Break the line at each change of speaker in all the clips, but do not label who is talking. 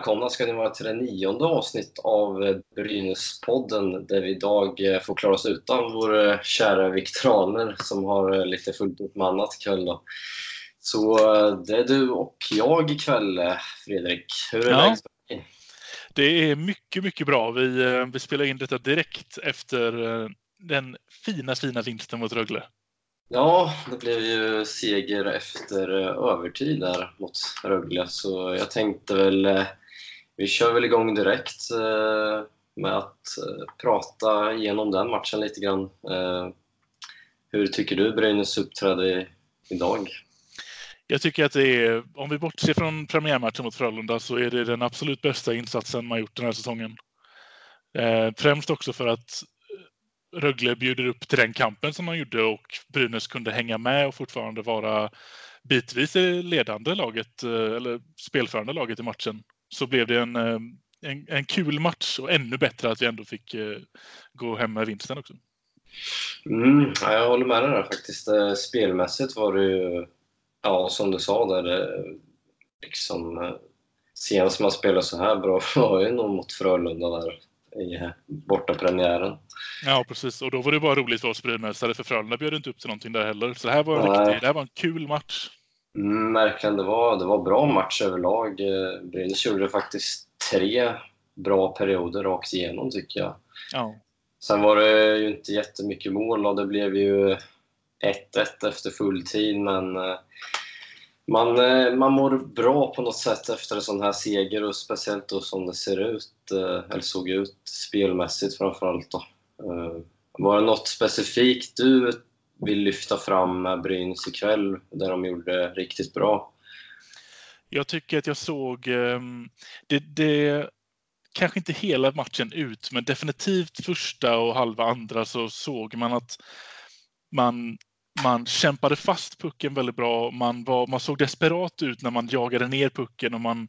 välkomna ska ni vara till det nionde avsnitt av eh, Brynäspodden där vi idag eh, får klara oss utan vår eh, kära Viktor Ahlner som har lite fullt uppmannat ikväll. Då. Så det är du och jag ikväll, Fredrik. Hur är
Ja.
läget?
Det är mycket, mycket bra. Vi, vi spelar in detta direkt efter den fina, fina vinsten mot Rögle.
Ja, det blev ju seger efter övertid där mot Rögle, så jag tänkte väl vi kör väl igång direkt eh, med att eh, prata igenom den matchen lite grann. Eh, hur tycker du Brynäs uppträdde idag?
Jag tycker att det är, om vi bortser från premiärmatchen mot Frölunda, så är det den absolut bästa insatsen man gjort den här säsongen. Främst också för att Rögle bjuder upp till den kampen som man gjorde och Brynäs kunde hänga med och fortfarande vara bitvis det ledande laget, eller spelförande laget i matchen. Så blev det en, eh, en, en kul match och ännu bättre att vi ändå fick eh, gå hem med vinsten också.
Mm, ja, jag håller med dig där faktiskt. Eh, Spelmässigt var det ju, ja som du sa där, liksom senast man spelade så här bra var ju nog mot Frölunda där i bortapremiären.
Ja, precis. Och då var det bara roligt för oss brynäsare, för Frölunda bjöd inte upp till någonting där heller. Så det här var en, riktig, det här var en kul match.
Mm, verkligen, det var, det var bra match överlag. Eh, Brynäs gjorde faktiskt tre bra perioder rakt igenom tycker jag.
Ja.
Sen var det ju inte jättemycket mål och det blev ju 1-1 efter full tid men eh, man, eh, man mår bra på något sätt efter en sån här seger och speciellt då som det ser ut, eller såg ut spelmässigt framförallt. Då. Var det något specifikt du vill lyfta fram Brynäs ikväll där de gjorde riktigt bra?
Jag tycker att jag såg... Ehm, det, det, kanske inte hela matchen ut, men definitivt första och halva andra så såg man att man, man kämpade fast pucken väldigt bra. Man, var, man såg desperat ut när man jagade ner pucken och man...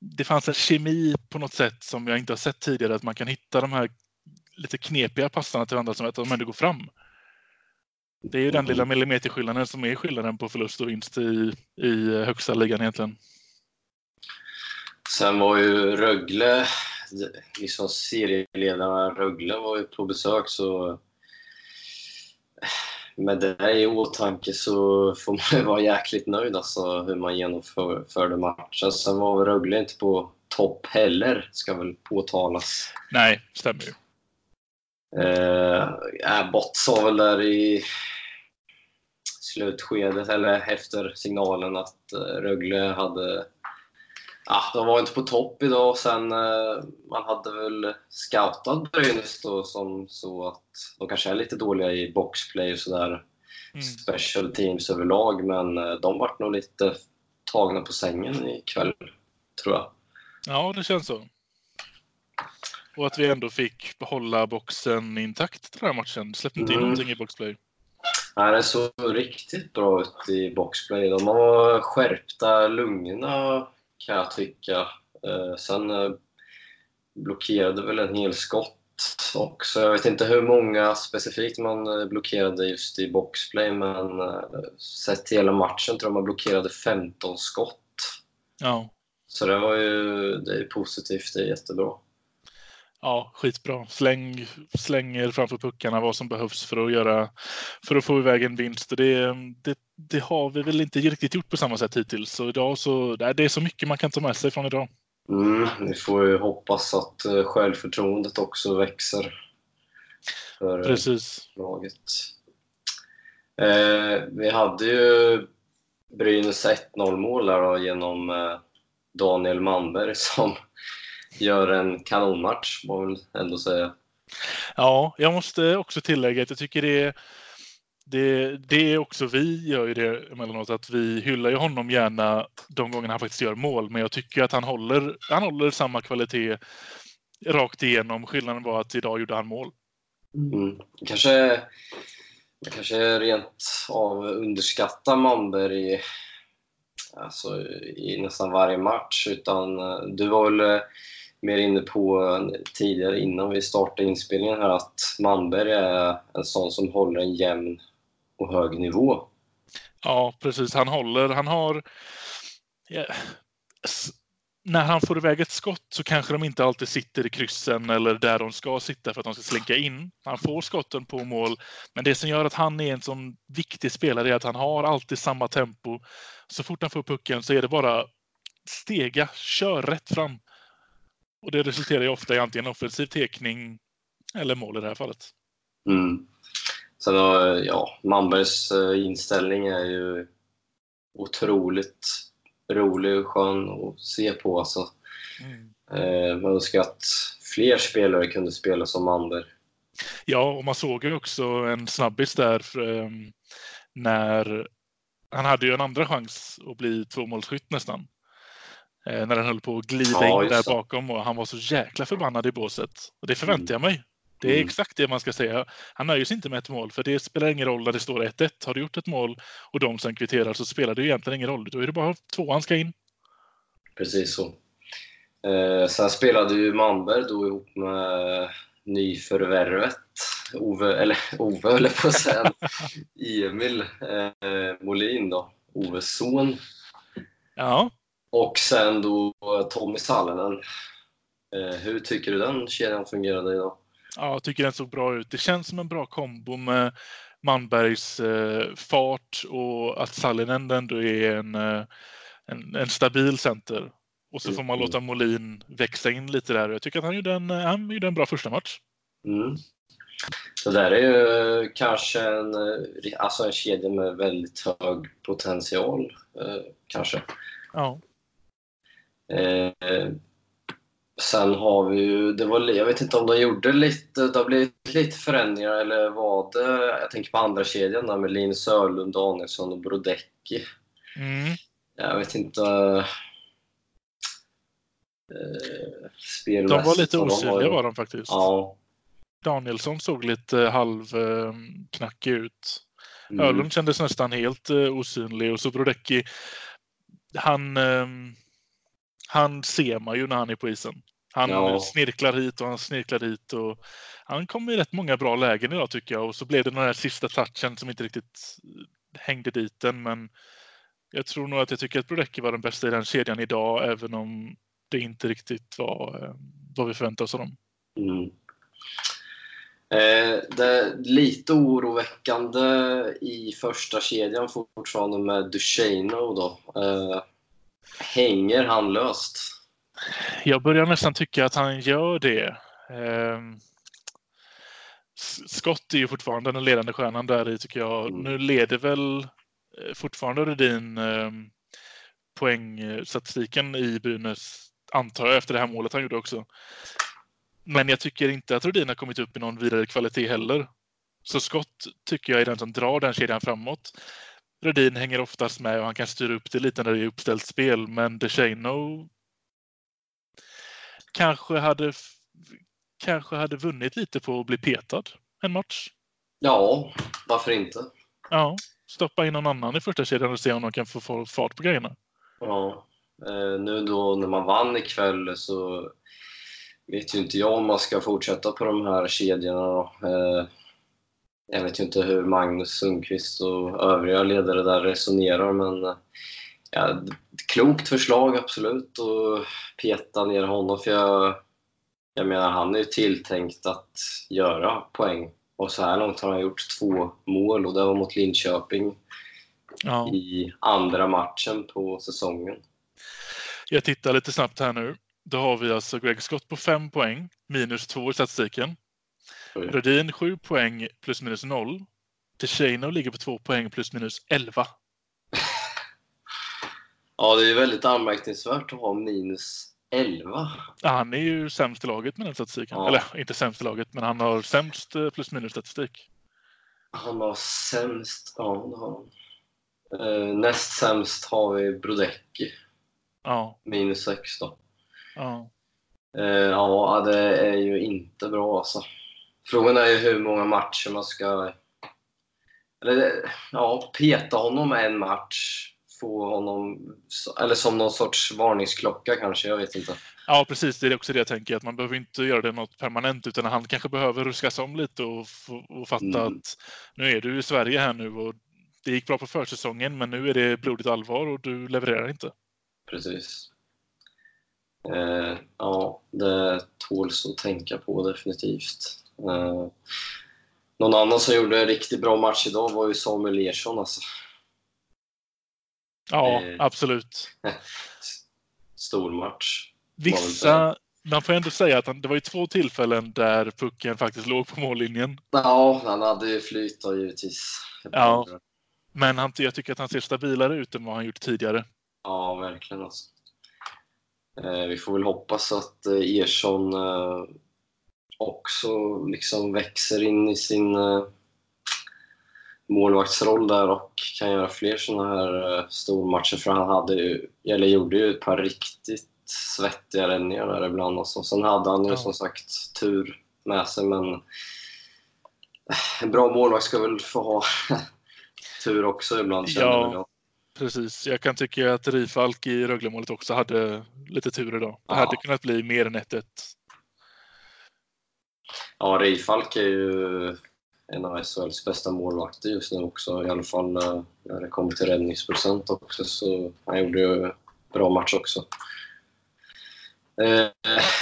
Det fanns en kemi på något sätt som jag inte har sett tidigare, att man kan hitta de här lite knepiga passarna till varandra som att de ändå går fram. Det är ju den lilla millimeterskillnaden som är skillnaden på förlust och vinst i, i högsta ligan egentligen.
Sen var ju Rögle, liksom serieledarna Rögle var ju på besök så med det i åtanke så får man ju vara jäkligt nöjd alltså hur man genomförde matchen. Sen var väl Rögle inte på topp heller, ska väl påtalas.
Nej, stämmer ju.
Eh, Abbott sa väl där i slutskedet, eller efter signalen, att eh, Rögle hade... Ja, de var inte på topp idag. Sen eh, man hade väl scoutat Brynäs då som så att de kanske är lite dåliga i boxplay och sådär.
Mm.
Special teams överlag, men eh, de vart nog lite tagna på sängen ikväll, tror jag.
Ja, det känns så. Och att vi ändå fick behålla boxen intakt den här matchen. Släppte inte in
Mm.
någonting i boxplay.
Nej, det såg riktigt bra ut i boxplay. De var skärpta, lugna kan jag tycka. Eh, sen eh, blockerade väl en hel skott också. Jag vet inte hur många specifikt man eh, blockerade just i boxplay, men eh, sett till hela matchen tror jag man blockerade 15 skott.
Ja,
Så det var ju det är positivt, det är jättebra.
Ja skitbra. Släng, slänger framför puckarna vad som behövs för att, göra, för att få iväg en vinst. Det, det, det har vi väl inte riktigt gjort på samma sätt hittills. Så idag så, det är så mycket man kan ta med sig från idag.
Mm, vi får ju hoppas att eh, självförtroendet också växer. För, eh,
Precis.
laget. Eh, vi hade ju Brynäs 1-0 mål genom eh, Daniel Manberg som gör en kanonmatch, får man väl ändå säga.
Ja, jag måste också tillägga att jag tycker det det, det är också vi gör ju det emellanåt att vi hyllar ju honom gärna de gångerna han faktiskt gör mål. Men jag tycker att han håller, han håller samma kvalitet rakt igenom. Skillnaden var att idag gjorde han mål.
Mm. Kanske, kanske rent av underskattar Manberg alltså, i nästan varje match. Utan, eh, du var väl mer inne på eh, tidigare innan vi startade inspelningen här att Manberg är en sån som håller en jämn och hög nivå.
Ja, precis. Han håller. Han har... Ja, när han får iväg ett skott så kanske de inte alltid sitter i kryssen eller där de ska sitta för att de ska slinka in. Han får skotten på mål, men det som gör att han är en sån viktig spelare är att han har alltid samma tempo. Så fort han får pucken så är det bara stega, kör rätt fram. Och det resulterar ju ofta i antingen offensiv tekning eller mål i det här fallet.
Mm. Sen ja, Manbergs eh, inställning är ju otroligt rolig och skön att se på. Alltså. Mm. Eh, man önskar att fler spelare kunde spela som Manberg.
Ja, och man såg ju också en snabbis där um, när han hade ju en andra chans att bli tvåmålsskytt nästan. Eh, när han höll på att glida ja, in där bakom och han var så jäkla förbannad i båset. Och det förväntar jag mig. Det är mm. exakt det man ska säga. Han nöjer sig inte med ett mål, för det spelar ingen roll när det står 1-1. Har du gjort ett mål och de sen kvitterar så spelar det egentligen ingen roll. Då är det bara tvåan ska in.
Precis så. Eh, sen spelade ju Manberg då ihop med nyförvärvet Ove, eller Ove höll på att säga, Emil eh, Molin då, Oves son.
Ja.
Och sen då Tommy Sallinen. Eh, hur tycker du den kedjan fungerade idag?
Ja, jag tycker den såg bra ut. Det känns som en bra kombo med Manbergs eh, fart och att Sallinen ändå är en, eh, en, en, stabil center. Och så får man mm. låta Molin växa in lite där. Jag tycker att han gjorde en, eh, han gjorde en bra första match.
Mm. Så där är ju kanske en, eh, alltså en kedja med väldigt hög potential, eh, kanske.
Ja.
Eh, Sen har vi ju, det var, jag vet inte om de gjorde lite, det har blivit lite förändringar eller vad det, jag tänker på andra kedjan där med Linus Sörlund, Danielsson och Brodecki.
Mm.
Jag vet inte...
Eh, de var lite osynliga var de faktiskt.
Ja.
Danielsson såg lite halvknackig eh, ut. Mm. Ölund kändes nästan helt eh, osynlig och så Brodecki, han eh, han ser man ju när han är på isen. Han ja. snirklar hit och han snirklar hit. Och han kom i rätt många bra lägen idag tycker jag. Och så blev det den här sista touchen som inte riktigt hängde dit den. Men jag tror nog att jag tycker att Brodecki var den bästa i den kedjan idag, även om det inte riktigt var eh, vad vi förväntade oss av dem.
Mm. Eh, det är lite oroväckande i första kedjan fortfarande med Ducheno då. Eh, Hänger han löst?
Jag börjar nästan tycka att han gör det. Ehm, Scott är ju fortfarande den ledande stjärnan där i tycker jag. Mm. Nu leder väl eh, fortfarande Rudin ehm, poängstatistiken i Brynäs, antar jag, efter det här målet han gjorde också. Men jag tycker inte att Rudin har kommit upp i någon vidare kvalitet heller. Så Scott tycker jag är den som drar den kedjan framåt. Rödin hänger oftast med och han kan styra upp det lite när det är uppställt spel. Men DeShano kanske hade, kanske hade vunnit lite på att bli petad en match.
Ja, varför inte?
Ja, stoppa in någon annan i första kedjan och se om de kan få fart på grejerna.
Ja, eh, nu då när man vann ikväll så vet ju inte jag om man ska fortsätta på de här kedjorna. Då. Eh, jag vet ju inte hur Magnus Sundqvist och övriga ledare där resonerar, men ja, klokt förslag absolut att peta ner honom. För jag, jag menar, han är ju tilltänkt att göra poäng. Och så här långt har han gjort två mål och det var mot Linköping ja. i andra matchen på säsongen.
Jag tittar lite snabbt här nu. Då har vi alltså Greg Scott på fem poäng, minus två i statistiken. Rödin 7 poäng plus minus 0. Teshano ligger på 2 poäng plus minus 11.
ja, det är väldigt anmärkningsvärt att ha minus 11.
Ja, han är ju sämst i laget med den statistiken. Ja. Eller inte sämst i laget, men han har sämst eh, plus minus statistik.
Han har sämst, ja det har han. Eh, näst sämst har vi Brodecki.
Ja.
Minus 6 då.
Ja.
Eh, ja, det är ju inte bra alltså. Frågan är ju hur många matcher man ska... Eller ja, peta honom en match. Få honom... Eller som någon sorts varningsklocka kanske, jag vet inte.
Ja, precis. Det är också det jag tänker. Att man behöver inte göra det något permanent utan han kanske behöver ruskas om lite och, och fatta
Mm.
att nu är du i Sverige här nu och det gick bra på försäsongen men nu är det blodigt allvar och du levererar inte.
Precis. Eh, ja, det tåls att tänka på definitivt. Eh, någon annan som gjorde en riktigt bra match idag var ju Samuel Ersson. Alltså.
Ja,
Eh.
absolut.
Stor match.
Vissa, man får ändå säga att han, det var ju två tillfällen där pucken faktiskt låg på mållinjen.
Ja, han hade ju flyt då givetvis.
Ja. Men han, jag tycker att han ser stabilare ut än vad han gjort tidigare.
Ja, verkligen alltså. Eh, vi får väl hoppas att Ersson också liksom växer in i sin eh, målvaktsroll där och kan göra fler sådana här eh, stormatcher. För han hade ju, eller gjorde ju ett par riktigt svettiga räddningar där ibland. Alltså. Sen hade han ju
Ja.
som sagt tur med sig, men eh, en bra målvakt ska väl få ha tur också ibland,
Ja.
jag.
Precis. Jag kan tycka att Rifalk i Röglemålet också hade lite tur idag. Det
Ja.
hade kunnat bli mer än 1-1.
Ja, Reifalk är ju en av SHLs bästa målvakter just nu också. I alla fall när det kommer till räddningsprocent också. Så han gjorde ju bra match också. Eh,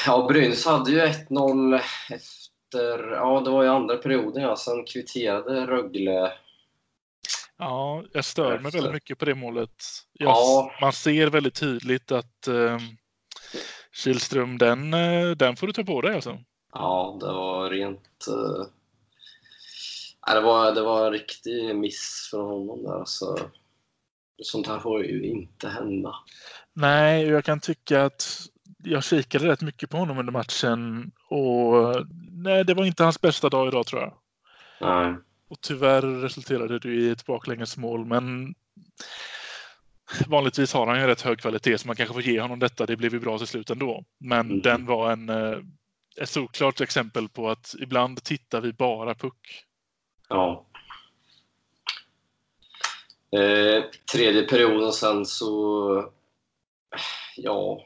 ja, Brynäs hade ju 1-0 efter... Ja, det var ju andra perioden ja. Sen kvitterade Rögle.
Ja, jag stör mig väldigt mycket på det målet. Jag,
Ja.
Man ser väldigt tydligt att eh, Kihlström, den, eh, den får du ta på dig alltså.
Ja, det var rent... eh, det, var, det var en riktig miss från honom där. Så, sånt här får ju inte hända.
Nej, jag kan tycka att jag kikade rätt mycket på honom under matchen och nej, det var inte hans bästa dag idag tror jag.
Nej.
Och tyvärr resulterade det i ett baklängesmål, men vanligtvis har han ju rätt hög kvalitet så man kanske får ge honom detta. Det blev ju bra till slut ändå. Men
Mm.
den var en, eh, ett solklart exempel på att ibland tittar vi bara puck.
Ja. Eh, tredje perioden sen så... Ja,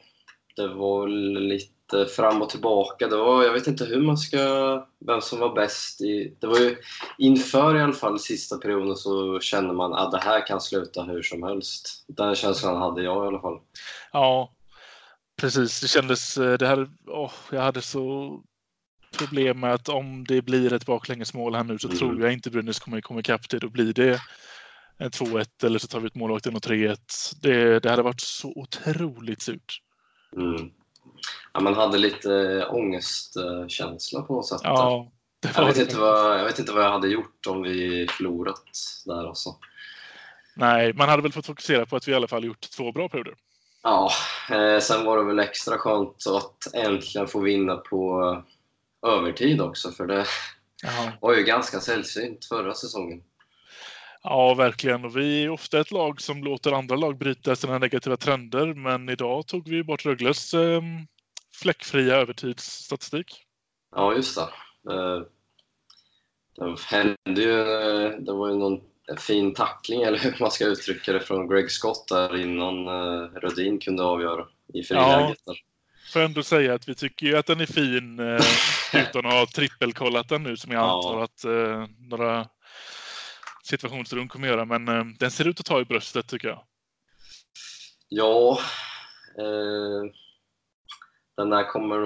det var lite fram och tillbaka. Det var, jag vet inte hur man ska... Vem som var bäst i... Det var ju inför i alla fall sista perioden så kände man att det här kan sluta hur som helst. Den känslan hade jag i alla fall.
Ja, precis. Det kändes... eh, Det här, åh, jag hade så problem med att om det blir ett baklängesmål här nu så
Mm.
tror jag inte Brynäs kommer komma ikapp det. Då blir det en 2-1 eller så tar vi ett målvakten och 3-1. Det, det hade varit så otroligt surt.
Mm. Ja, man hade lite ångestkänsla på något sätt.
Ja, det
Jag vet,
det.
inte vad, jag vet inte vad jag hade gjort om vi förlorat där alltså.
Nej, man hade väl fått fokusera på att vi i alla fall gjort två bra perioder.
Ja, eh, sen var det väl extra skönt att äntligen få vinna på övertid också, för det
Ja.
var ju ganska sällsynt förra säsongen.
ja, verkligen. Och vi är ofta ett lag som låter andra lag bryta sina negativa trender, men idag tog vi bort Rögles eh, fläckfria övertidsstatistik.
Ja, just det. Eh, Det hände ju, eh, det var ju någon fin tackling, eller hur man ska uttrycka det, från Greg Scott där innan eh, Rödin kunde avgöra i friläget. där.
Får ändå säga att vi tycker ju att den är fin eh, utan att ha trippelkollat den nu som jag
Ja.
antar att eh, några situationsrum kommer göra. Men eh, den ser ut att ta i bröstet tycker jag.
Ja, eh, den där kommer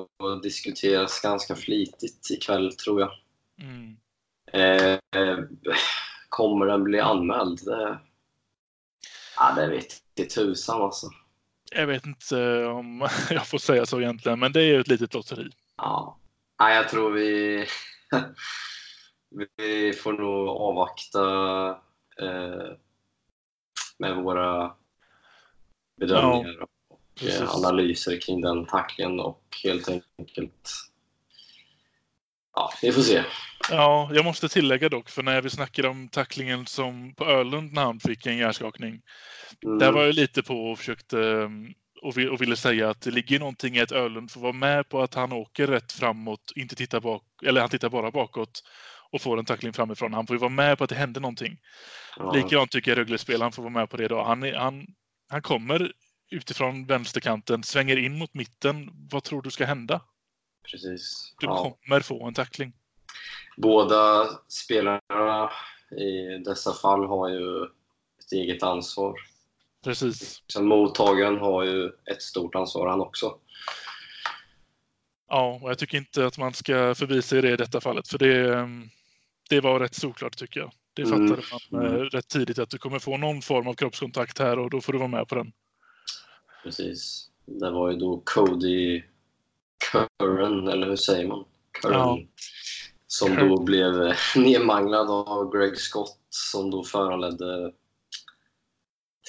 att diskuteras ganska flitigt ikväll tror jag.
Mm.
Kommer den bli anmäld? Det, ja, det vet inte tusan alltså.
Jag vet inte om jag får säga så egentligen, men det är ju ett litet lotteri.
Ja. Nej, jag tror vi, vi får nog avvakta eh, med våra bedömningar och
precis.
eh, analyser kring den tacklingen och helt enkelt Ja, vi får se.
Ja, jag måste tillägga dock, för när vi snackade om tacklingen som på Öland när han fick en hjärnskakning.
Mm.
Där var jag lite på och försökte um, och, vi- och ville säga att det ligger någonting i att Öhlund får vara med på att han åker rätt framåt, inte tittar bak, eller han tittar bara bakåt och får en tackling framifrån. Han får ju vara med på att det händer någonting.
ja,
Likadant tycker jag Rögle-spelaren får vara med på det idag. Han, är, han, han kommer utifrån vänsterkanten, svänger in mot mitten. Vad tror du ska hända?
Precis.
Du
Ja.
kommer få en tackling.
Båda spelarna i dessa fall har ju ett eget ansvar.
Precis.
Sen mottagaren har ju ett stort ansvar han också.
Ja, och jag tycker inte att man ska förbise det i detta fallet, för det, ehm, det var rätt såklart tycker jag. Det
Mm.
fattade man eh,
Mm.
rätt tidigt att du kommer få någon form av kroppskontakt här och då får du vara med på den.
Precis. Det var ju då Cody Curran, eller hur säger man? Curran.
Ja.
Som då blev eh, nedmanglad av Greg Scott som då föranledde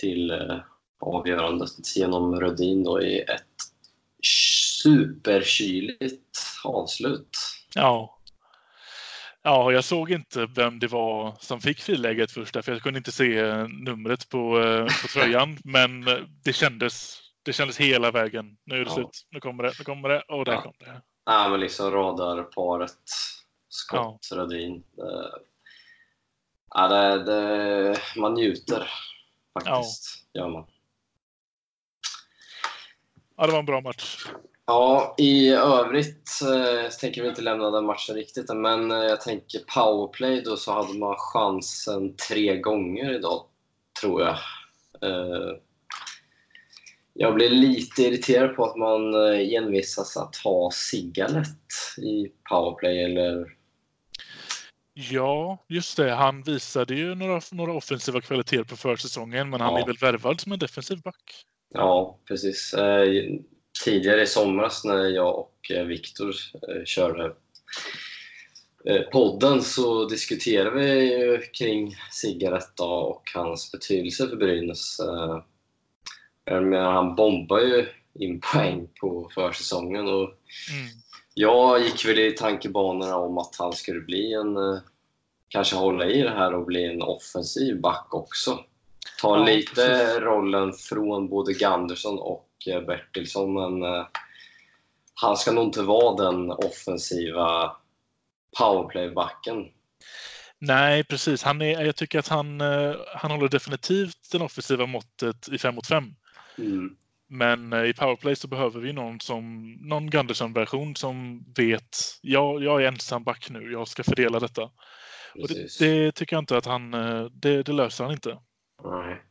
till eh, avgörandet genom Rödin då i ett superkyligt avslut.
Ja. Ja, jag såg inte vem det var som fick friläget först, för jag kunde inte se eh, numret på, på tröjan. Men det kändes, det kändes hela vägen. Nu är det
Ja.
slut. Nu kommer det, nu kommer det och där
Ja.
kom det.
Ja, men liksom radarparet Scott Rödin. Det, ja, det, det, man njuter faktiskt. Gör man.
Ja, det var en bra match.
Ja, i övrigt eh, tänker vi inte lämna den matchen riktigt men eh, jag tänker powerplay då så hade man chansen tre gånger idag, tror jag. Eh, jag blir lite irriterad på att man eh, envisas att ha Sigalet i powerplay eller
Ja, just det. Han visade ju några, några offensiva kvaliteter på försäsongen, men han
Ja.
är väl värvad som en defensiv back?
Ja, precis. Eh, tidigare i somras när jag och eh, Viktor eh, körde podden så diskuterade vi ju kring Cigaretta och hans betydelse för Brynäs. Menar, han bombar ju in poäng på försäsongen och
Mm.
Jag gick väl i tankebanorna om att han skulle bli en, eh, kanske hålla i det här och bli en offensiv back också. Ta
Ja,
lite
precis.
rollen från både Gandersson och eh, Bertilsson, men eh, han ska nog inte vara den offensiva powerplay-backen.
Nej, precis. Han är, jag tycker att han, han håller definitivt det offensiva måttet i 5 mot 5.
Mm.
Men eh, i powerplay så behöver vi någon, som, någon Gunderson-version som vet jag, jag är ensam back nu, jag ska fördela detta. Och det, det tycker jag inte att han, eh, det, det löser han inte.
Nej.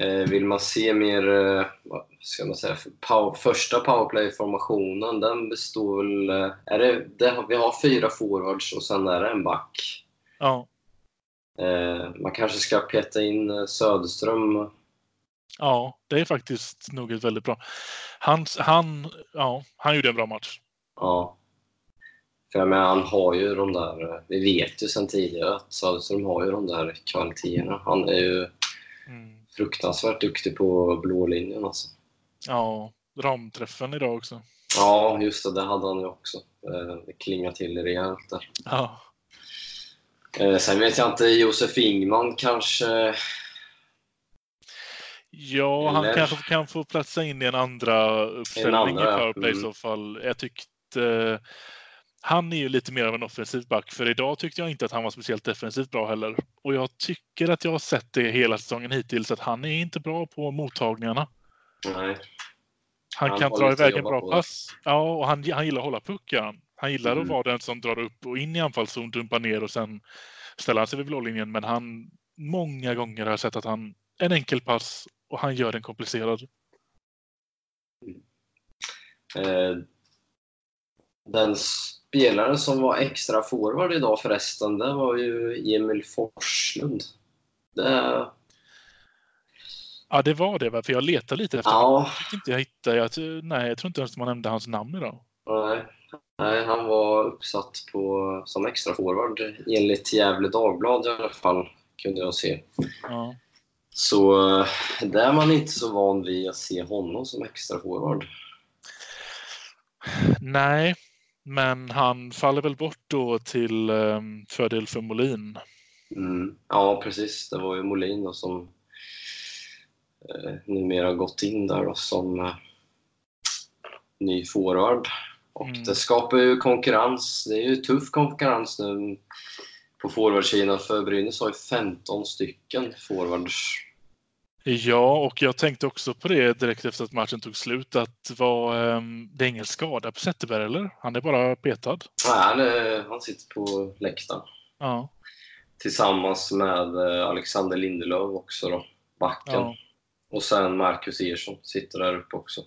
Eh, vill man se mer, eh, vad ska man säga, för power, första powerplay-formationen, den består väl... Är det, det, vi har fyra forwards och sen är det en back.
Ja,
Eh, man kanske ska peta in Söderström.
Ja det är faktiskt nog ett väldigt bra. Han, han, ja, han gjorde en bra match.
Ja. För jag menar, han har ju de där... eh, Vi vet ju sedan tidigare att Söderström har ju de där kvaliteterna. Han är ju
Mm.
fruktansvärt duktig på blå linjen alltså.
Ja, ramträffen idag också.
Ja, just det. Det hade han ju också. Eh, Det klingar till rejält där.
Ja,
Eh, Sen vet jag inte, Josef Ingman kanske...
ja han
Eller-
kanske kan få platsa in i en andra uppställning
andra,
i powerplay i
Mm.
så fall. Jag tyckte han är ju lite mer av en offensiv back, för idag tyckte jag inte att han var speciellt defensivt bra heller. Och jag tycker att jag har sett det hela säsongen hittills, att han är inte bra på mottagningarna.
Nej.
Han,
Han
kan dra
att
iväg en bra
på.
pass. Ja, och han, han gillar att hålla puck. ja. Han gillar att
Mm.
vara den som drar upp och in i anfallszon, dumpar ner och sen ställer han sig vid blålinjen. Men han, många gånger har jag sett att han, en enkel pass och han gör den komplicerad.
Eh, Den spelaren som var extra forward idag förresten, det var ju Emil Forslund. Det,
Ja, det var det, för jag letade lite efter
ja,
Jag tyckte inte jag hittade. Jag, nej, jag tror inte ens man nämnde hans namn idag.
nej, nej, han var uppsatt på, som extra forward enligt Gävle Dagblad i alla fall, kunde jag se.
Ja.
Så eh, där är man inte så van vid att se honom som extra forward.
Nej, men han faller väl bort då till eh, fördel för Molin.
Mm. Ja, precis. Det var ju Molin då som eh, numera gått in där då som eh, ny forward. Och
Mm.
det skapar ju konkurrens. Det är ju tuff konkurrens nu på forwardsidan för Brynäs har ju 15 stycken forwards.
Ja, och jag tänkte också på det direkt efter att matchen tog slut. Att var, um, det är ingen skada på Zetterberg, eller? Han är bara petad.
Nej, han, är, han sitter på läktaren.
Ja.
Tillsammans med eh, Alexander Lindelöf också då, backen.
Ja.
Och sen Marcus Ersson sitter där uppe också.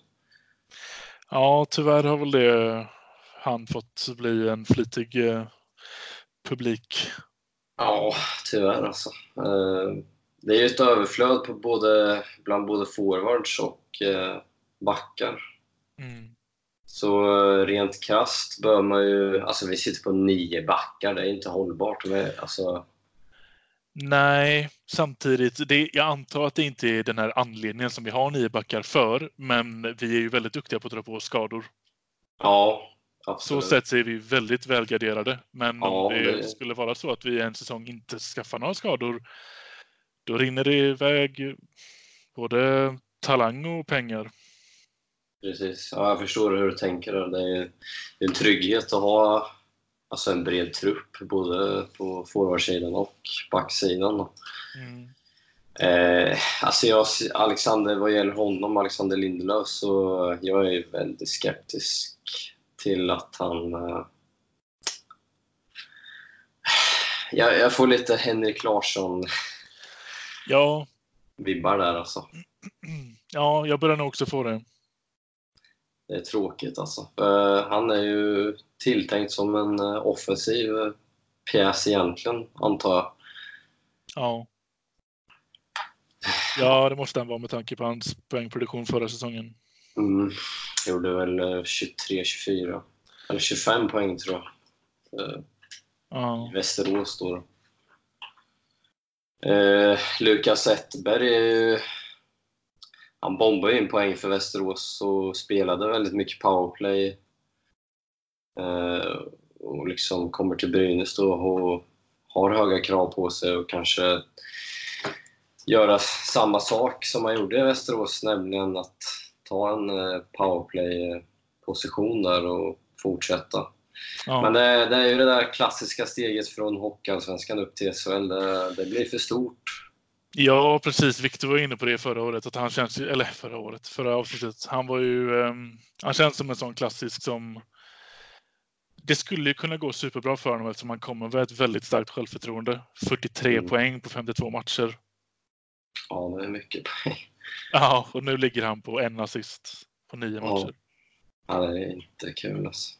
ja, tyvärr har väl det han fått bli en flitig eh, publik.
Ja, tyvärr alltså. Eh, Det är ju ett överflöd på både, bland både forwards och eh, backar.
Mm.
Så eh, rent krasst bör man ju... Alltså vi sitter på nio backar, det är inte hållbart. Men, alltså,
Nej, samtidigt, det, jag antar att det inte är den här anledningen som vi har nio backar för, men vi är ju väldigt duktiga på att dra på oss skador.
ja,
Så
absolut.
sett så är vi väldigt välgarderade. Men
Ja,
om det,
det-
skulle vara så att vi en säsong inte skaffar några skador, då rinner det iväg både talang och pengar.
Precis. Ja, jag förstår hur du tänker. Det är en trygghet att ha alltså en bred trupp både på forwardsidan och backsidan.
Mm.
Eh, alltså jag, Alexander, vad gäller honom, Alexander Lindelöf, så jag är väldigt skeptisk till att han... Eh, jag, jag får lite Henrik Larsson-vibbar
Ja,
där alltså.
ja, jag börjar nog också få det.
Det är tråkigt alltså. Eh, han är ju tilltänkt som en eh, offensiv eh, pjäs egentligen, antar jag.
Ja. Ja, det måste han vara med tanke på hans poängproduktion förra säsongen.
Mm. Gjorde väl eh, 23-24. Eller 25 poäng tror jag.
Ja,
i Västerås då. Eh, Lukas Zetterberg är ju... Han bombade in poäng för Västerås och spelade väldigt mycket powerplay. Eh, och liksom kommer till Brynäs då och har höga krav på sig och kanske göra samma sak som han gjorde i Västerås, nämligen att ta en eh, powerplay-position där och fortsätta
ja.
Men det, det är ju det där klassiska steget från Hockeyallsvenskan upp till SHL. Det, det blir för stort.
ja precis. Viktor var inne på det förra året. Att han känns, eller förra året, förra avsnittet. Han var ju, ehm, han känns som en sån klassisk som det skulle ju kunna gå superbra för honom eftersom han kommer med ett väldigt starkt självförtroende. 43
Mm.
poäng på 52 matcher.
Ja, det är mycket poäng.
Ja, och nu ligger han på en assist på nio
Ja.
matcher.
Ja, det är inte kul alltså.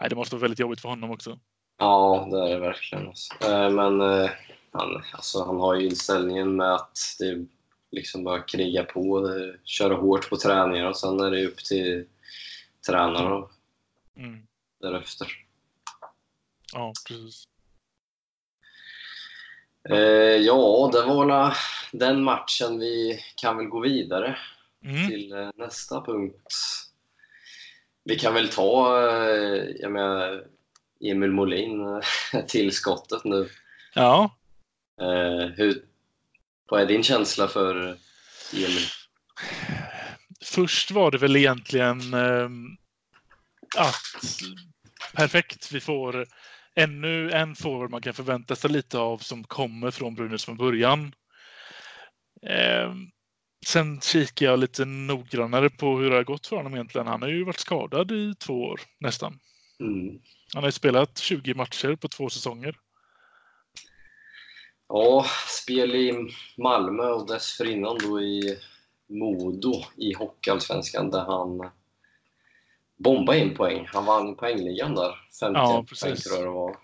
Nej, det måste vara väldigt jobbigt för honom också.
Ja, det är det verkligen. Alltså. Eh, Men eh, han, alltså, han har ju inställningen med att det liksom bara kriga på, köra hårt på träningar och sen är det upp till tränarna
Mm.
därefter.
Ja, precis.
Eh, ja, det var väl den matchen. Vi kan väl gå vidare.
Mm.
till nästa punkt. Vi kan väl ta eh, jag menar, Emil Molin, eh, tillskottet nu.
Ja,
Eh, hur, vad är din känsla för Emil?
först var det väl egentligen ehm, att perfekt, vi får ännu en forward man kan förvänta sig lite av som kommer från Brynäs från början. Sen kikar jag lite noggrannare på hur det har gått för honom egentligen. Han har ju varit skadad i två år nästan.
Mm.
Han har ju spelat 20 matcher på två säsonger.
Ja, spel i Malmö och dessförinnan då i Modo i Hockeyallsvenskan där han bombade in poäng. Han vann poängligan där. 50
Ja,
poäng
precis.
tror jag det var.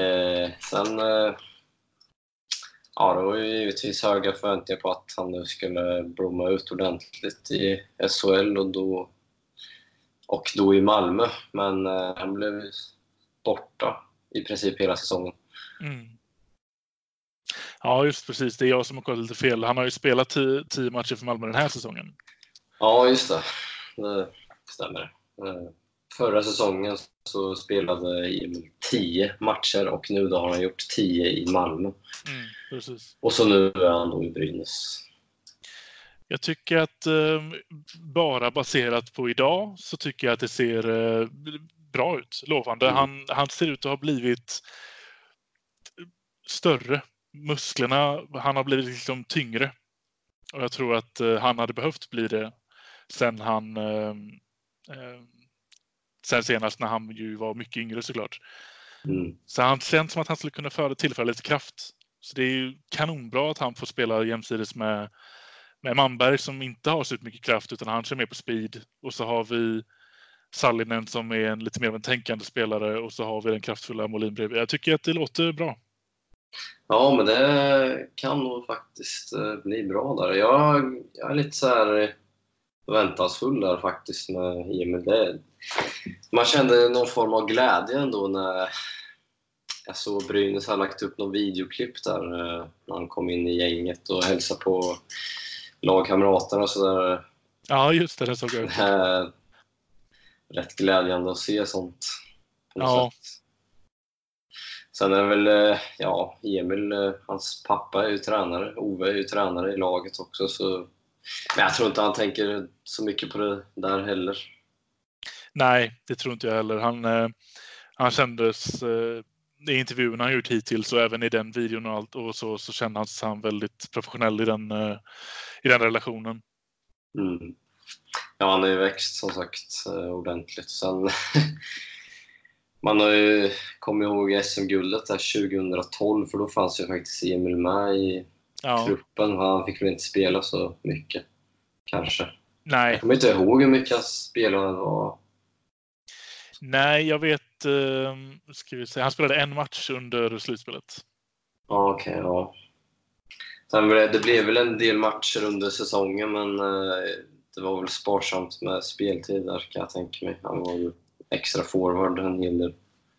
Eh, sen... Eh, ja, det var ju givetvis höga förväntningar på att han nu skulle blomma ut ordentligt i SHL och då, och då i Malmö. Men eh, han blev borta i princip hela säsongen.
Mm. Ja, just precis. Det är jag som har kollat lite fel. Han har ju spelat tio, tio matcher för Malmö den här säsongen.
Ja, just det. Det stämmer. Eh, Förra säsongen så spelade Emil 10 matcher och nu då har han gjort 10 i Malmö.
Mm, precis.
Och så nu är han då i Brynäs.
Jag tycker att eh, bara baserat på idag så tycker jag att det ser eh, bra ut. Lovande.
Mm.
Han, han ser ut att ha blivit större musklerna, han har blivit liksom tyngre. Och jag tror att eh, han hade behövt bli det sen han eh, eh, sen senast när han ju var mycket yngre såklart.
Mm.
Så han känns som att han skulle kunna föra, tillföra lite kraft. Så det är ju kanonbra att han får spela jämsides med, med Manberg som inte har så mycket kraft utan han kör mer på speed. Och så har vi Sallinen som är en lite mer av en tänkande spelare och så har vi den kraftfulla Molin bredvid. Jag tycker att det låter bra.
Ja, men det kan nog faktiskt eh, bli bra där. Jag, jag är lite så här förväntansfull där faktiskt med Emil. Det, man kände någon form av glädje ändå när jag såg Brynäs har lagt upp någon videoklipp där eh, när han kom in i gänget och hälsade på lagkamraterna och sådär.
Ja, just det. Det såg jag.
Eh, rätt glädjande att se sånt.
Ja.
sätt. Sen är det väl, eh, ja, Emil, hans pappa är ju tränare. Ove är ju tränare i laget också. Så, men jag tror inte han tänker så mycket på det där heller.
Nej, det tror inte jag heller. Han, eh, han kändes eh, i intervjuerna han gjort hittills och även i den videon och allt och så, så kändes han väldigt professionell i den, eh, i den relationen.
Mm. Ja, han har ju växt som sagt ordentligt. Sen, man har ju kommit ihåg SM-guldet där 2012 för då fanns ju faktiskt Emil med i
Ja,
truppen. Han fick väl inte spela så mycket, kanske.
nej,
Jag kommer inte ihåg hur mycket han spelade. Var...
nej, jag vet. Eh, ska vi se. Han spelade en match under slutspelet.
Okej. ja. Sen, blev det det blev väl en del matcher under säsongen, men eh, det var väl sparsamt med speltid där, kan jag tänka mig. Han var ju extra forward en hel del.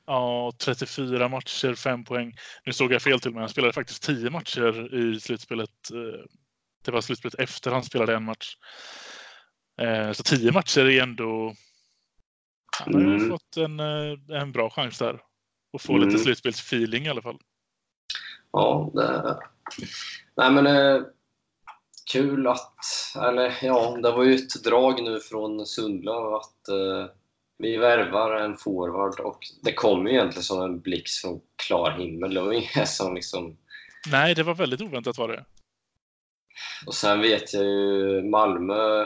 Ja, 34 matcher, 5 poäng. Nu såg jag fel till mig. Han spelade faktiskt 10 matcher i slutspelet. eh, Det var slutspelet efter han spelade en match. Eh, Så 10 matcher är ändå... Han har ju
Mm.
fått en, eh, en bra chans där. Och få
Mm.
lite slutspelsfeeling i alla fall.
Ja, det... Nej, men eh, kul att... Eller ja, det var ju ett drag nu från Sundlöv att eh, vi värvar en forward och det kom ju egentligen som en blixt från klar himmel. Det var inget som liksom...
Nej, det var väldigt oväntat var det.
Och sen vet jag ju Malmö,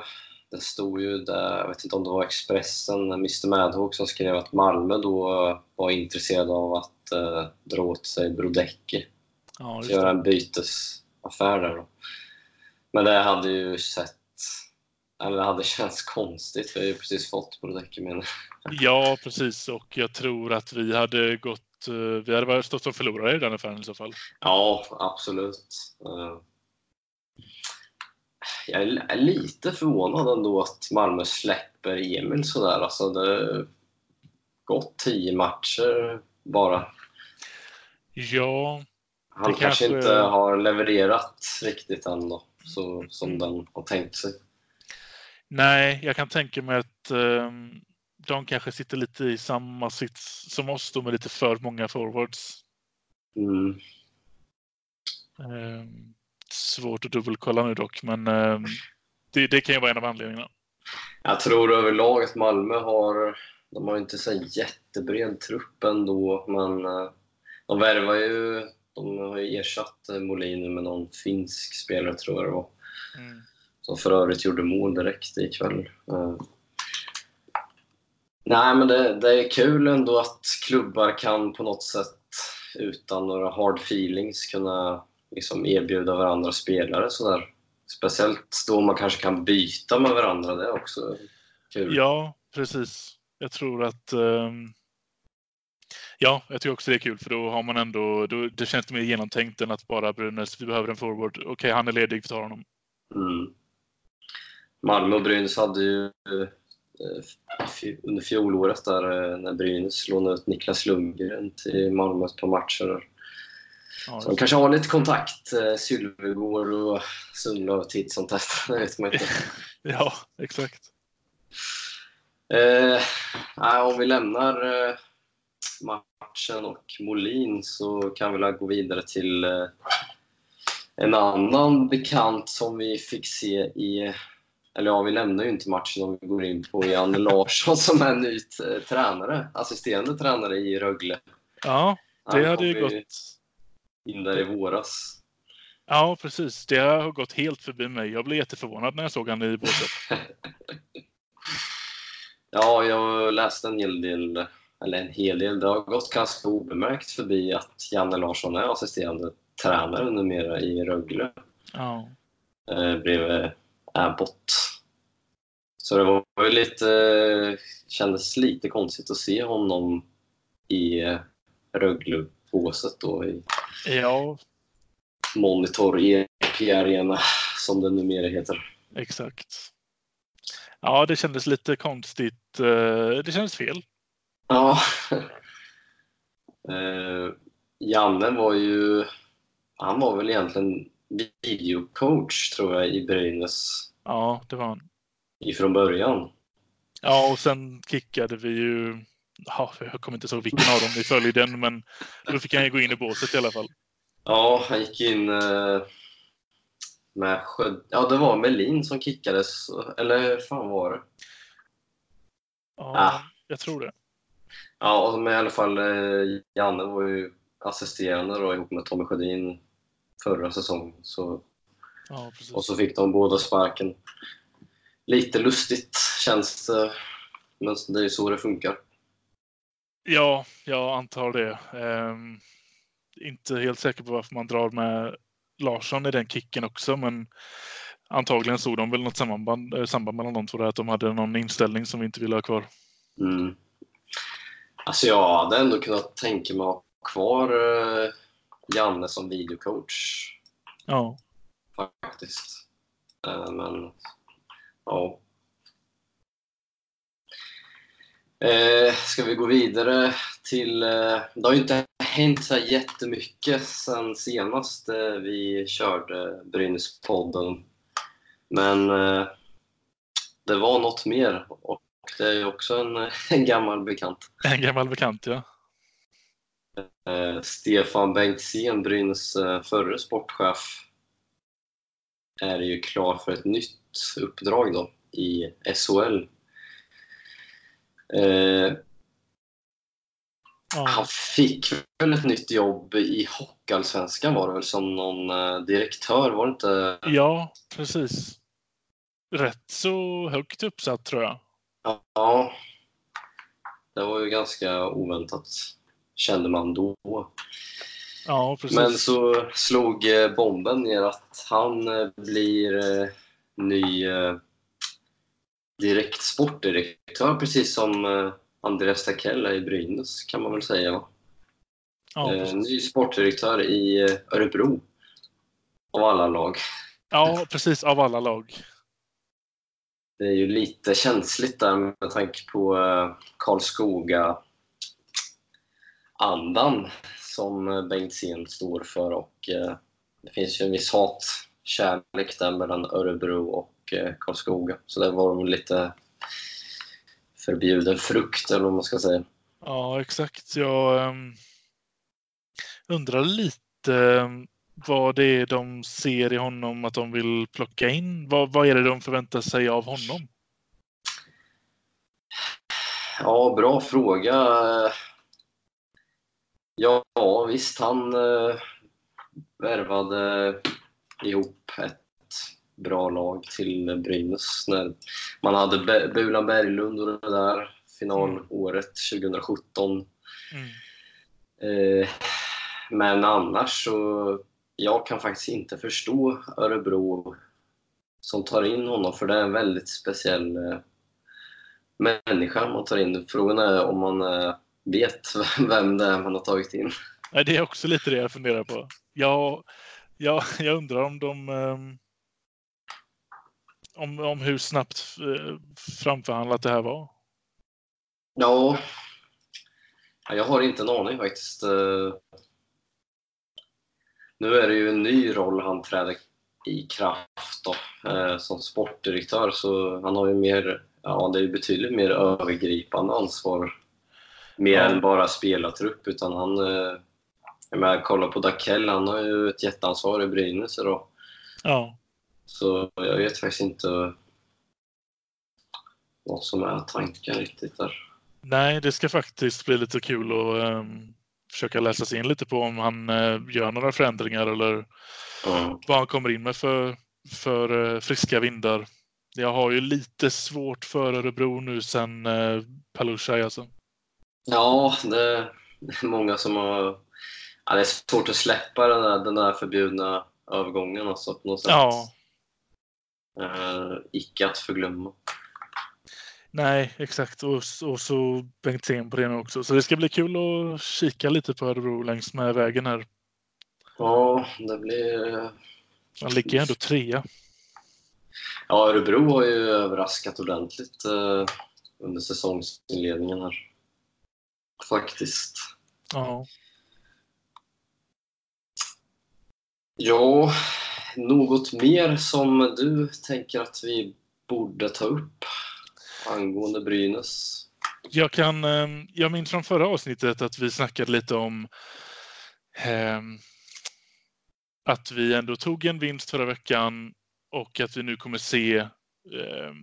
det stod ju där, jag vet inte om det var Expressen, Mr Madhawk som skrev att Malmö då var intresserad av att eh, dra åt sig Brodecki.
Ja,
göra en bytesaffär där då. Men det hade ju sett, eller det hade känts konstigt. Vi har ju precis fått Brodecki menar jag.
ja, precis. Och jag tror att vi hade gått... eh, Vi hade varit stått som förlorare i den affären i så fall.
Ja, absolut. Eh, Jag är lite förvånad ändå att Malmö släpper Emil sådär. Alltså det har gått tio matcher bara.
Ja,
Han kanske
kanske-
inte har levererat riktigt ändå, så, som
Mm.
den har tänkt sig.
Nej, jag kan tänka mig att ehm, de kanske sitter lite i samma sits som oss då med lite för många forwards.
Mm.
Ehm, svårt att dubbelkolla nu dock, men ehm, det, det kan ju vara en av anledningarna.
Jag tror överlag att Malmö har, de har inte så jättebred trupp ändå, men eh, de värvar ju, de har ju ersatt eh, Molin med någon finsk spelare tror jag det var.
Mm.
Som för övrigt gjorde mål direkt ikväll. Eh, Nej, men det, det är kul ändå att klubbar kan på något sätt utan några hard feelings kunna liksom erbjuda varandra spelare sådär. Speciellt då man kanske kan byta med varandra, det är också kul.
Ja, precis. Jag tror att ehm, Ja, jag tycker också det är kul för då har man ändå, då, det känns mer genomtänkt än att bara Brynäs, vi behöver en forward. Okej, han är ledig, vi tar honom.
Mm. Malmö och Brynäs hade ju eh, under fjolåret där eh, när Brynäs lånade ut Niklas Lundgren till Malmö ett par matcher.
Ja,
Så de kanske har lite kontakt, eh, Sylvegård och Sundlöv titt som tätt. Det vet man inte.
ja exakt.
Eh, om vi lämnar matchen och Molin så kan vi väl gå vidare till en annan bekant som vi fick se i... Eller ja, vi lämnar ju inte matchen om vi går in på Janne Larsson som är ny eh, tränare, assisterande tränare i Rögle.
Ja, det hade ju gått
in där i våras.
Ja, precis. Det har gått helt förbi mig. Jag blev jätteförvånad när jag såg han i båset.
Ja, jag läste en hel del, eller en hel del, det har gått ganska obemärkt förbi att Janne Larsson är assisterande tränare numera i Rögle
Ja.
eh, bredvid Abbott. Så det var ju lite, kändes lite konstigt att se honom i eh, Rögle-båset då i
ja,
Monitor EP Arena som det numera heter.
exakt. Ja, det kändes lite konstigt. Eh, Det kändes fel.
Ja. eh, Janne var ju, han var väl egentligen videocoach tror jag i Brynäs
Ja, det var han.
ifrån början.
Ja, och sen kickade vi ju... Ja, jag kommer inte ihåg vilken av dem vi följde den, men då fick han ju gå in i båset i alla fall.
Ja, han gick in eh, med Skö... Ja, det var Melin som kickades, eller hur fan var det?
Ja,
Ah.
jag tror det.
Ja, och men i alla fall eh, Janne var ju assisterande då ihop med Tommy Sjödin förra säsongen. Så,
Ja,
och så fick de båda sparken. Lite lustigt känns det, men det är ju så det funkar.
Ja, jag antar det. Ehm, inte helt säker på varför man drar med Larsson i den kicken också, men antagligen såg de väl något samband, eh, samband mellan de två, där, att de hade någon inställning som vi inte ville ha kvar.
Mm. Alltså jag hade ändå kunnat tänka mig att ha kvar eh, Janne som videocoach
Ja,
faktiskt. Eh, men ja. Eh, ska vi gå vidare till... Eh, det har ju inte hänt så jättemycket sen senast eh, vi körde Brynäspodden. Men eh, det var något mer och det är ju också en, en gammal bekant.
en gammal bekant, ja.
Eh, Stefan Bengtzén, Brynäs eh, förre sportchef, är ju klar för ett nytt uppdrag då i SHL. Eh,
ja.
han fick väl ett nytt jobb i Hockeyallsvenskan var det väl som någon eh, direktör, var det inte?
Ja, precis. Rätt så högt uppsatt tror jag.
Ja, det var ju ganska oväntat kände man då.
Ja.
Men så slog eh, bomben ner att han eh, blir eh, ny direkt sportdirektör precis som Andreas Takell är i Brynäs kan man väl säga. va?
ja,
ny sportdirektör i Örebro. Av alla lag.
ja, precis. Av alla lag.
Det är ju lite känsligt där med tanke på Karlskoga andan som eh, Bengtzén står för och eh, det finns ju en viss hatkärlek där mellan Örebro och eh, Karlskoga. Så det var väl lite förbjuden frukt eller vad man ska säga.
Ja, exakt. Jag um, undrar lite ehm, vad det är de ser i honom att de vill plocka in. Vad, vad är det de förväntar sig av honom?
Ja, bra fråga. Ja, visst, han eh, värvade ihop ett bra lag till Brynäs när man hade Be- Bulan Berglund och det där finalåret 2017.
Mm.
Eh, men annars så jag kan faktiskt inte förstå Örebro som tar in honom för det är en väldigt speciell eh, människa man tar in. Frågan är om man eh, vet vem det är man har tagit in.
Nej, det är också lite det jag funderar på. Jag, jag, jag undrar om de... ehm, om, om hur snabbt eh, framförhandlat det här var.
Ja, Ja, jag har inte en aning faktiskt. Eh, Nu är det ju en ny roll han träder i kraft då, eh, som sportdirektör så han har ju mer, ja det är betydligt mer övergripande ansvar. Mer än bara spelartrupp utan han, eh, jag menar kolla på Dakell, han har ju ett jätteansvar i Brynäs då.
Ja,
Så jag vet faktiskt inte vad som är tanken riktigt där.
nej, det ska faktiskt bli lite kul att, ehm, försöka läsa sig in lite på om han eh, gör några förändringar eller
Mm.
vad han kommer in med för, för eh, friska vindar. Jag har ju lite svårt för Örebro nu sen eh, Palushaj alltså.
Ja, det är många som har... Ja, det är svårt att släppa den där, den där förbjudna övergången alltså, på något sätt.
Ja,
Eh, icke att förglömma.
nej exakt. Och, och så Bengtzén på det nu också. Så det ska bli kul att kika lite på Örebro längs med vägen här.
Ja, det blir...
Man ligger ändå trea.
Ja, Örebro har ju överraskat ordentligt eh, under säsongsinledningen här. Faktiskt.
Ja.
Ja, något mer som du tänker att vi borde ta upp angående Brynäs?
Jag, kan, eh, jag minns från förra avsnittet att vi snackade lite om eh, att vi ändå tog en vinst förra veckan och att vi nu kommer se eh,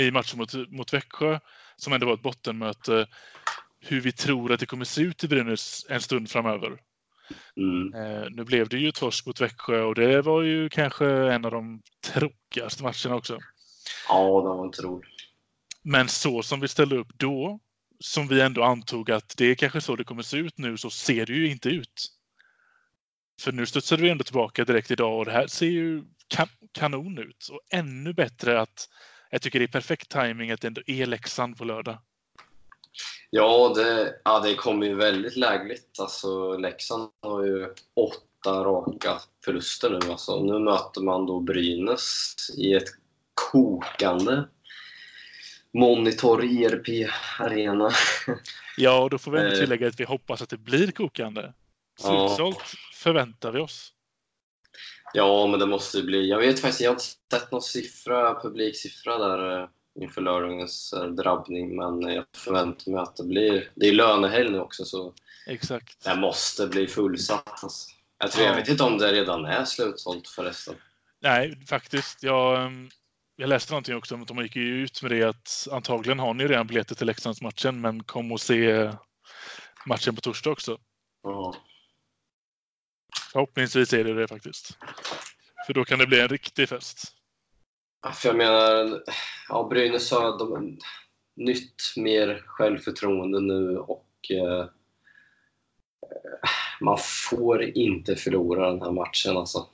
i matchen mot, mot Växjö, som ändå var ett bottenmöte, hur vi tror att det kommer se ut i Brynäs en stund framöver.
Mm.
Eh, nu blev det ju torsk mot Växjö och det var ju kanske en av de tråkigaste matcherna också.
Ja, det var inte roligt.
Men så som vi ställde upp då, som vi ändå antog att det är kanske så det kommer se ut nu, så ser det ju inte ut. För nu studsade vi ändå tillbaka direkt idag och det här ser ju kan kanon ut. Och ännu bättre att jag tycker det är perfekt timing att det ändå är Leksand på lördag.
Ja, det, ja, det kommer ju väldigt lägligt. Alltså, Leksand har ju åtta raka förluster nu. Alltså, nu möter man då Brynäs i ett kokande Monitor ERP Arena.
Ja, och då får vi ändå
Eh.
tillägga att vi hoppas att det blir kokande.
Ja.
Slutsålt förväntar vi oss.
Ja, men det måste ju bli. Jag vet faktiskt, jag har inte sett någon siffra, publiksiffra där eh, inför lördagens eh, drabbning, men jag förväntar mig att det blir... Det är lönehelg nu också, så
Exakt.
det måste bli fullsatt. Alltså. Jag, tror, jag
Ja.
vet inte om det redan är slutsålt förresten.
Nej, faktiskt. Jag, ehm, jag läste någonting också om att de gick ut med det att antagligen har ni redan biljetter till Leksandsmatchen, men kom och se matchen på torsdag också.
Ja.
Förhoppningsvis är det det faktiskt. För då kan det bli en riktig fest.
För jag menar, ja, Brynäs har de, nytt mer självförtroende nu och eh, man får inte förlora den här matchen alltså.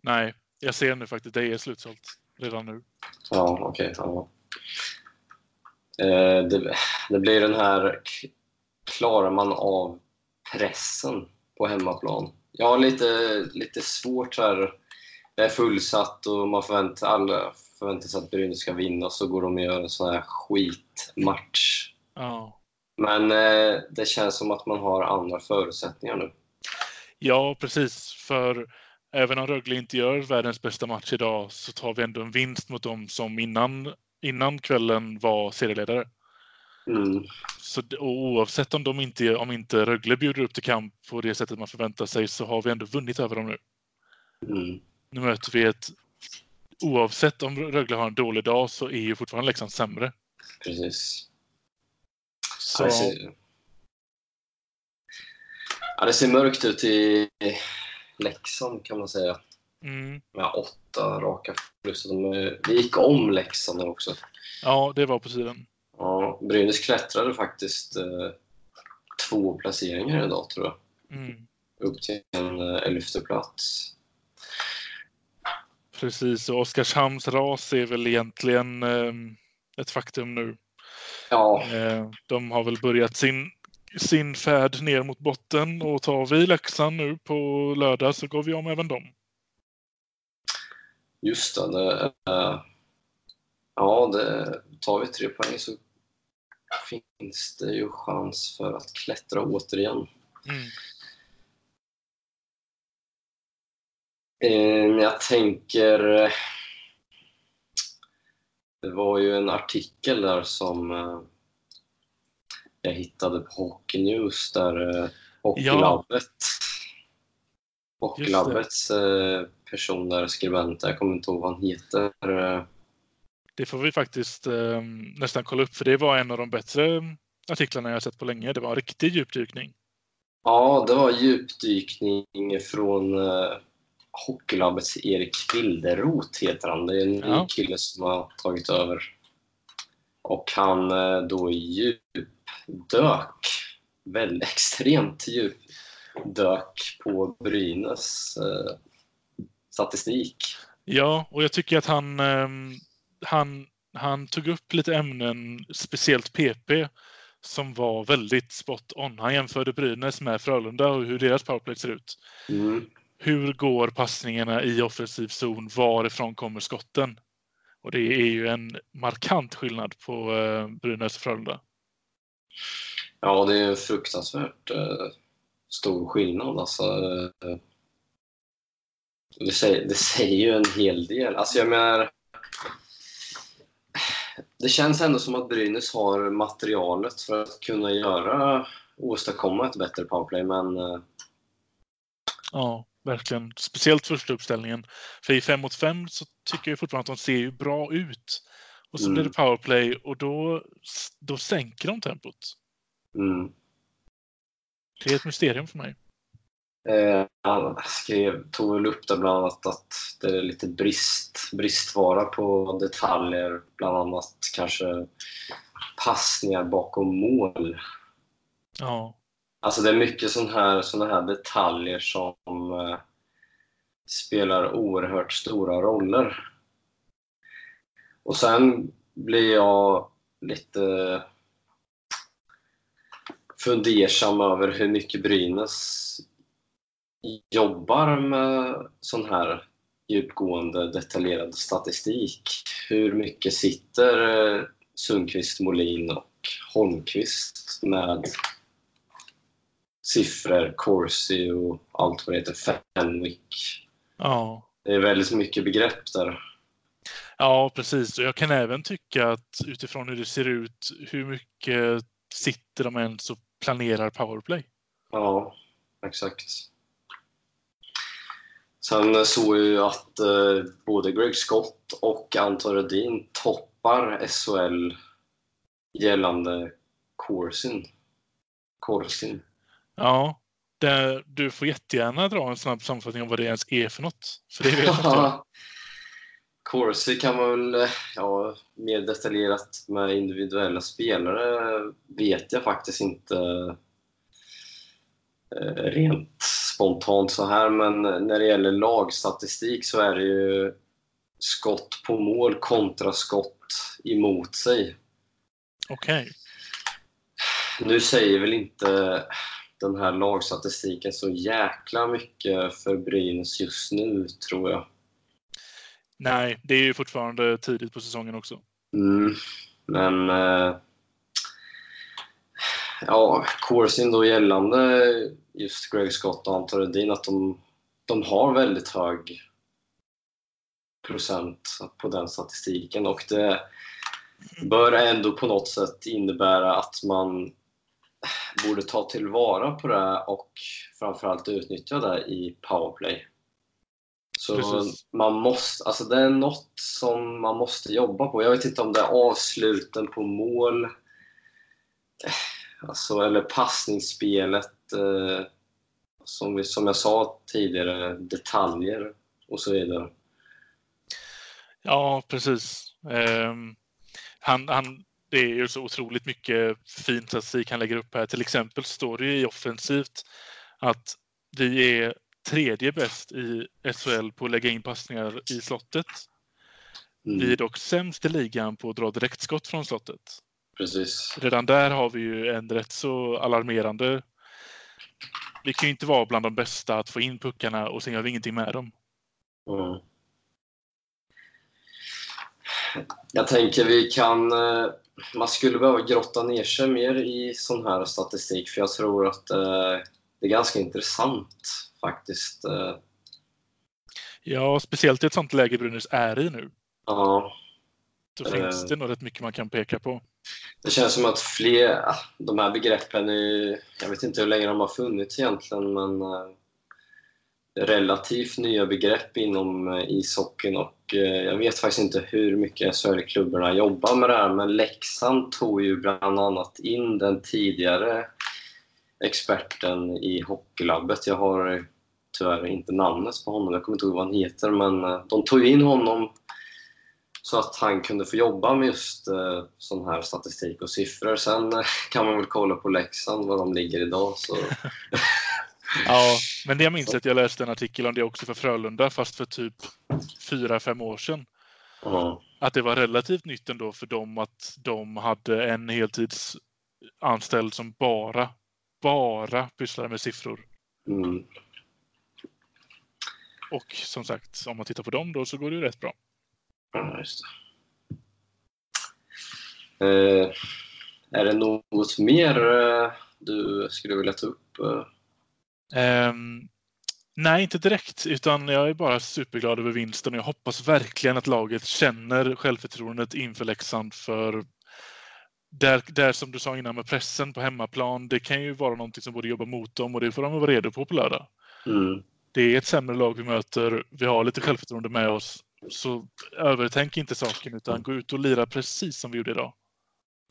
Nej, jag ser nu faktiskt det är slutsålt redan nu.
Ja, okej. ja. Eh, det, det blir den här, klarar man av pressen på hemmaplan? Jag har lite, lite svårt här. Det är fullsatt och man förväntar, alla förväntar sig att Brynäs ska vinna så går de och gör en sån här skitmatch.
Ja.
Men eh, det känns som att man har andra förutsättningar nu.
ja, precis. För även om Rögle inte gör världens bästa match idag så tar vi ändå en vinst mot dem som innan, innan kvällen var serieledare.
Mm.
Så, oavsett om, de inte, om inte Rögle bjuder upp till kamp på det sättet man förväntar sig så har vi ändå vunnit över dem nu.
Mm.
Nu möter vi ett... Oavsett om Rögle har en dålig dag så är ju fortfarande Leksand sämre.
Precis.
Så,
Ja, det, ser... ja, det ser mörkt ut i Leksand kan man säga.
mm,
Med åtta raka förluster. Vi gick om Leksand också.
ja, det var på sidan.
Ja, Brynäs klättrade faktiskt eh, två placeringar idag tror jag.
Mm,
Upp till en eh, elfte plats.
Precis, och Oskarshamns ras är väl egentligen eh, ett faktum nu.
Ja,
Eh, de har väl börjat sin, sin färd ner mot botten och tar vi Leksand nu på lördag så går vi om även dem.
just det. det eh, ja, det, tar vi tre poäng så finns det ju chans för att klättra återigen.
Mm.
Eh, jag tänker... eh, Det var ju en artikel där som eh, jag hittade på Hockey News där eh, Hockeylabbet Hockeylabbets eh, person där, skribent, jag kommer inte ihåg vad han heter. eh,
Det får vi faktiskt eh, nästan kolla upp för det var en av de bättre artiklarna jag sett på länge. Det var en riktig djupdykning.
Ja, det var djupdykning från Hockeylabbets Erik Wilderoth heter han. Det är en ny
Ja.
kille som har tagit över. Och han uh, då djupdök, väl extremt djupdök på Brynäs uh, statistik.
Ja, och jag tycker att han, ehm, han, han tog upp lite ämnen, speciellt PP, som var väldigt spot on. Han jämförde Brynäs med Frölunda och hur deras powerplay ser ut.
Mm.
Hur går passningarna i offensiv zon? Varifrån kommer skotten? Och det är ju en markant skillnad på eh, Brynäs och Frölunda.
Ja, det är en fruktansvärt eh, stor skillnad. Alltså, eh, det, säger, det säger ju en hel del. Alltså, jag menar, det känns ändå som att Brynäs har materialet för att kunna göra åstadkomma ett bättre powerplay, men
Ja, verkligen. Speciellt första uppställningen. För i 5 mot 5 så tycker jag fortfarande att de ser ju bra ut. Och så
Mm.
blir det powerplay och då, då sänker de tempot.
mm.
Det är ett mysterium för mig.
Eh, han skrev, tog väl upp det bland annat att det är lite brist, bristvara på detaljer, bland annat kanske passningar bakom mål.
Ja,
Alltså det är mycket sådana här, såna här detaljer som eh, spelar oerhört stora roller. Och sen blir jag lite fundersam över hur mycket Brynäs jobbar med sån här djupgående detaljerad statistik. Hur mycket sitter eh, Sundqvist, Molin och Holmqvist med siffror, Corsi och allt vad det heter, Fenwick.
ja.
Det är väldigt mycket begrepp där.
Ja, precis. Och jag kan även tycka att utifrån hur det ser ut, hur mycket sitter de ens och planerar powerplay?
Ja, exakt. Sen såg jag ju att eh, både Greg Scott och Anton Rödin toppar SHL gällande Corsin. Corsin.
Ja, det, du får jättegärna dra en snabb sammanfattning om vad det ens är för något. För det vet inte.
Corsi kan man väl, ja, mer detaljerat med individuella spelare vet jag faktiskt inte eh, rent spontant så här, men när det gäller lagstatistik så är det ju skott på mål kontra skott emot sig.
Okej.
Nu säger väl inte den här lagstatistiken så jäkla mycket för Brynäs just nu, tror jag.
Nej, det är ju fortfarande tidigt på säsongen också.
Mm, men... Eh, ja, Corsin då gällande just Greg Scott och Anton Rödin att de, de har väldigt hög procent på den statistiken och det bör ändå på något sätt innebära att man borde ta tillvara på det och framförallt utnyttja det i powerplay. Så
Precis.
man måste, alltså det är något som man måste jobba på. Jag vet inte om det är avsluten på mål, eh, alltså, eller passningsspelet, eh, som, vi, som jag sa tidigare, detaljer och så vidare.
Ja, precis. Ehm, han, han, det är ju så otroligt mycket fin statistik han lägger upp här. Till exempel står det ju i offensivt att vi är tredje bäst i SHL på att lägga in passningar i slottet.
Mm,
Vi är dock sämst i ligan på att dra direktskott från slottet.
Precis.
Redan där har vi ju en rätt så alarmerande... Vi kan ju inte vara bland de bästa att få in puckarna och sen gör vi ingenting med dem.
Mm. Jag tänker vi kan... eh, Man skulle behöva grotta ner sig mer i sån här statistik för jag tror att eh, det är ganska intressant faktiskt. Eh,
Ja, speciellt i ett sånt läge Brynäs är i nu.
Ja,
Då
Eh.
finns det nog rätt mycket man kan peka på.
det känns som att fler... ah, De här begreppen är... Jag vet inte hur länge de har funnits egentligen men eh, relativt nya begrepp inom eh, ishockeyn och eh, Eh, jag vet faktiskt inte hur mycket SHL-klubbarna jobbar med det här men Leksand tog ju bland annat in den tidigare experten i Hockeylabbet. Jag har tyvärr inte namnet på honom, jag kommer inte ihåg vad han heter, men eh, de tog in honom så att han kunde få jobba med just eh, sån här statistik och siffror. Sen kan man väl kolla på Leksand, var de ligger idag. Så.
ja, men jag minns att jag läste en artikel om det också för Frölunda, fast för typ fyra fem år sedan.
Ja.
Att det var relativt nytt ändå för dem att de hade en heltidsanställd som bara, bara pysslade med siffror.
Mm.
Och som sagt, om man tittar på dem då så går det ju rätt bra.
Ja, just det. Eh, är det något mer eh, du skulle vilja ta upp? Eh?
Ehm, nej, inte direkt, utan jag är bara superglad över vinsten och jag hoppas verkligen att laget känner självförtroendet inför Leksand för där, där som du sa innan med pressen på hemmaplan, det kan ju vara någonting som borde jobba mot dem och det får de vara redo på på lördag.
Mm.
Det är ett sämre lag vi möter, vi har lite självförtroende med oss, så övertänk inte saken utan gå ut och lira precis som vi gjorde idag.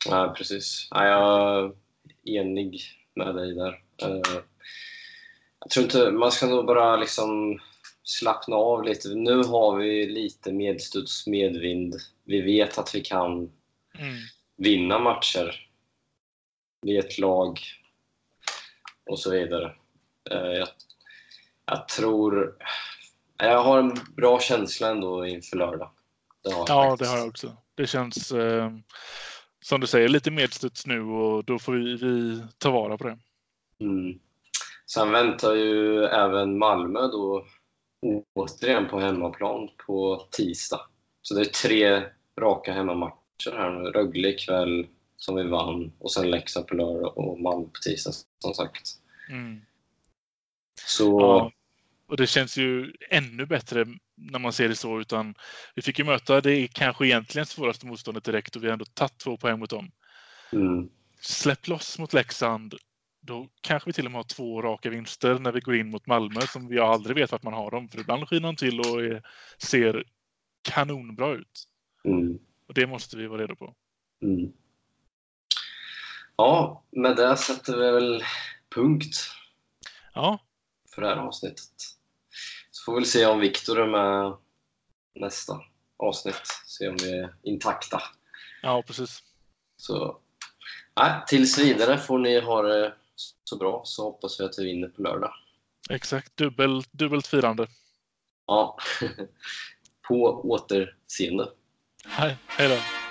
Ja, precis. Ja, jag är enig med dig där. Jag tror inte, man ska nog bara liksom slappna av lite. Nu har vi lite medstuds, medvind. Vi vet att vi kan
Mm.
vinna matcher. Vi är ett lag och så vidare. Eh, Jag, jag tror... Jag har en bra känsla ändå inför lördag. Det
Ja,
faktiskt.
det har jag också. Det känns eh, som du säger lite medstuds nu och då får vi, vi ta vara på det.
Mm. Sen väntar ju även Malmö då återigen på hemmaplan på tisdag. Så det är tre raka hemmamatcher här nu. Rögle ikväll som vi vann och sen Leksand på lördag och Malmö på tisdag som sagt.
Mm.
Så
Ja. Och det känns ju ännu bättre när man ser det så. Utan vi fick ju möta det kanske egentligen svåraste motståndet direkt och vi har ändå tagit två poäng mot dem.
mm,
Släpp loss mot Leksand. Då kanske vi till och med har två raka vinster när vi går in mot Malmö som vi aldrig vet vart man har dem. För ibland skiner de till och är, ser kanonbra ut.
mm,
Och det måste vi vara redo på.
mm. Ja, med det sätter vi väl punkt
Ja,
för det här avsnittet. Så får vi väl se om Viktor är med nästa avsnitt. Se om vi är intakta.
ja precis.
Så nej, tills vidare får ni ha det så bra så hoppas vi att vi vinner på lördag.
Exakt. Dubbel, dubbelt firande.
Ja, på återseende.
Hej, hej då.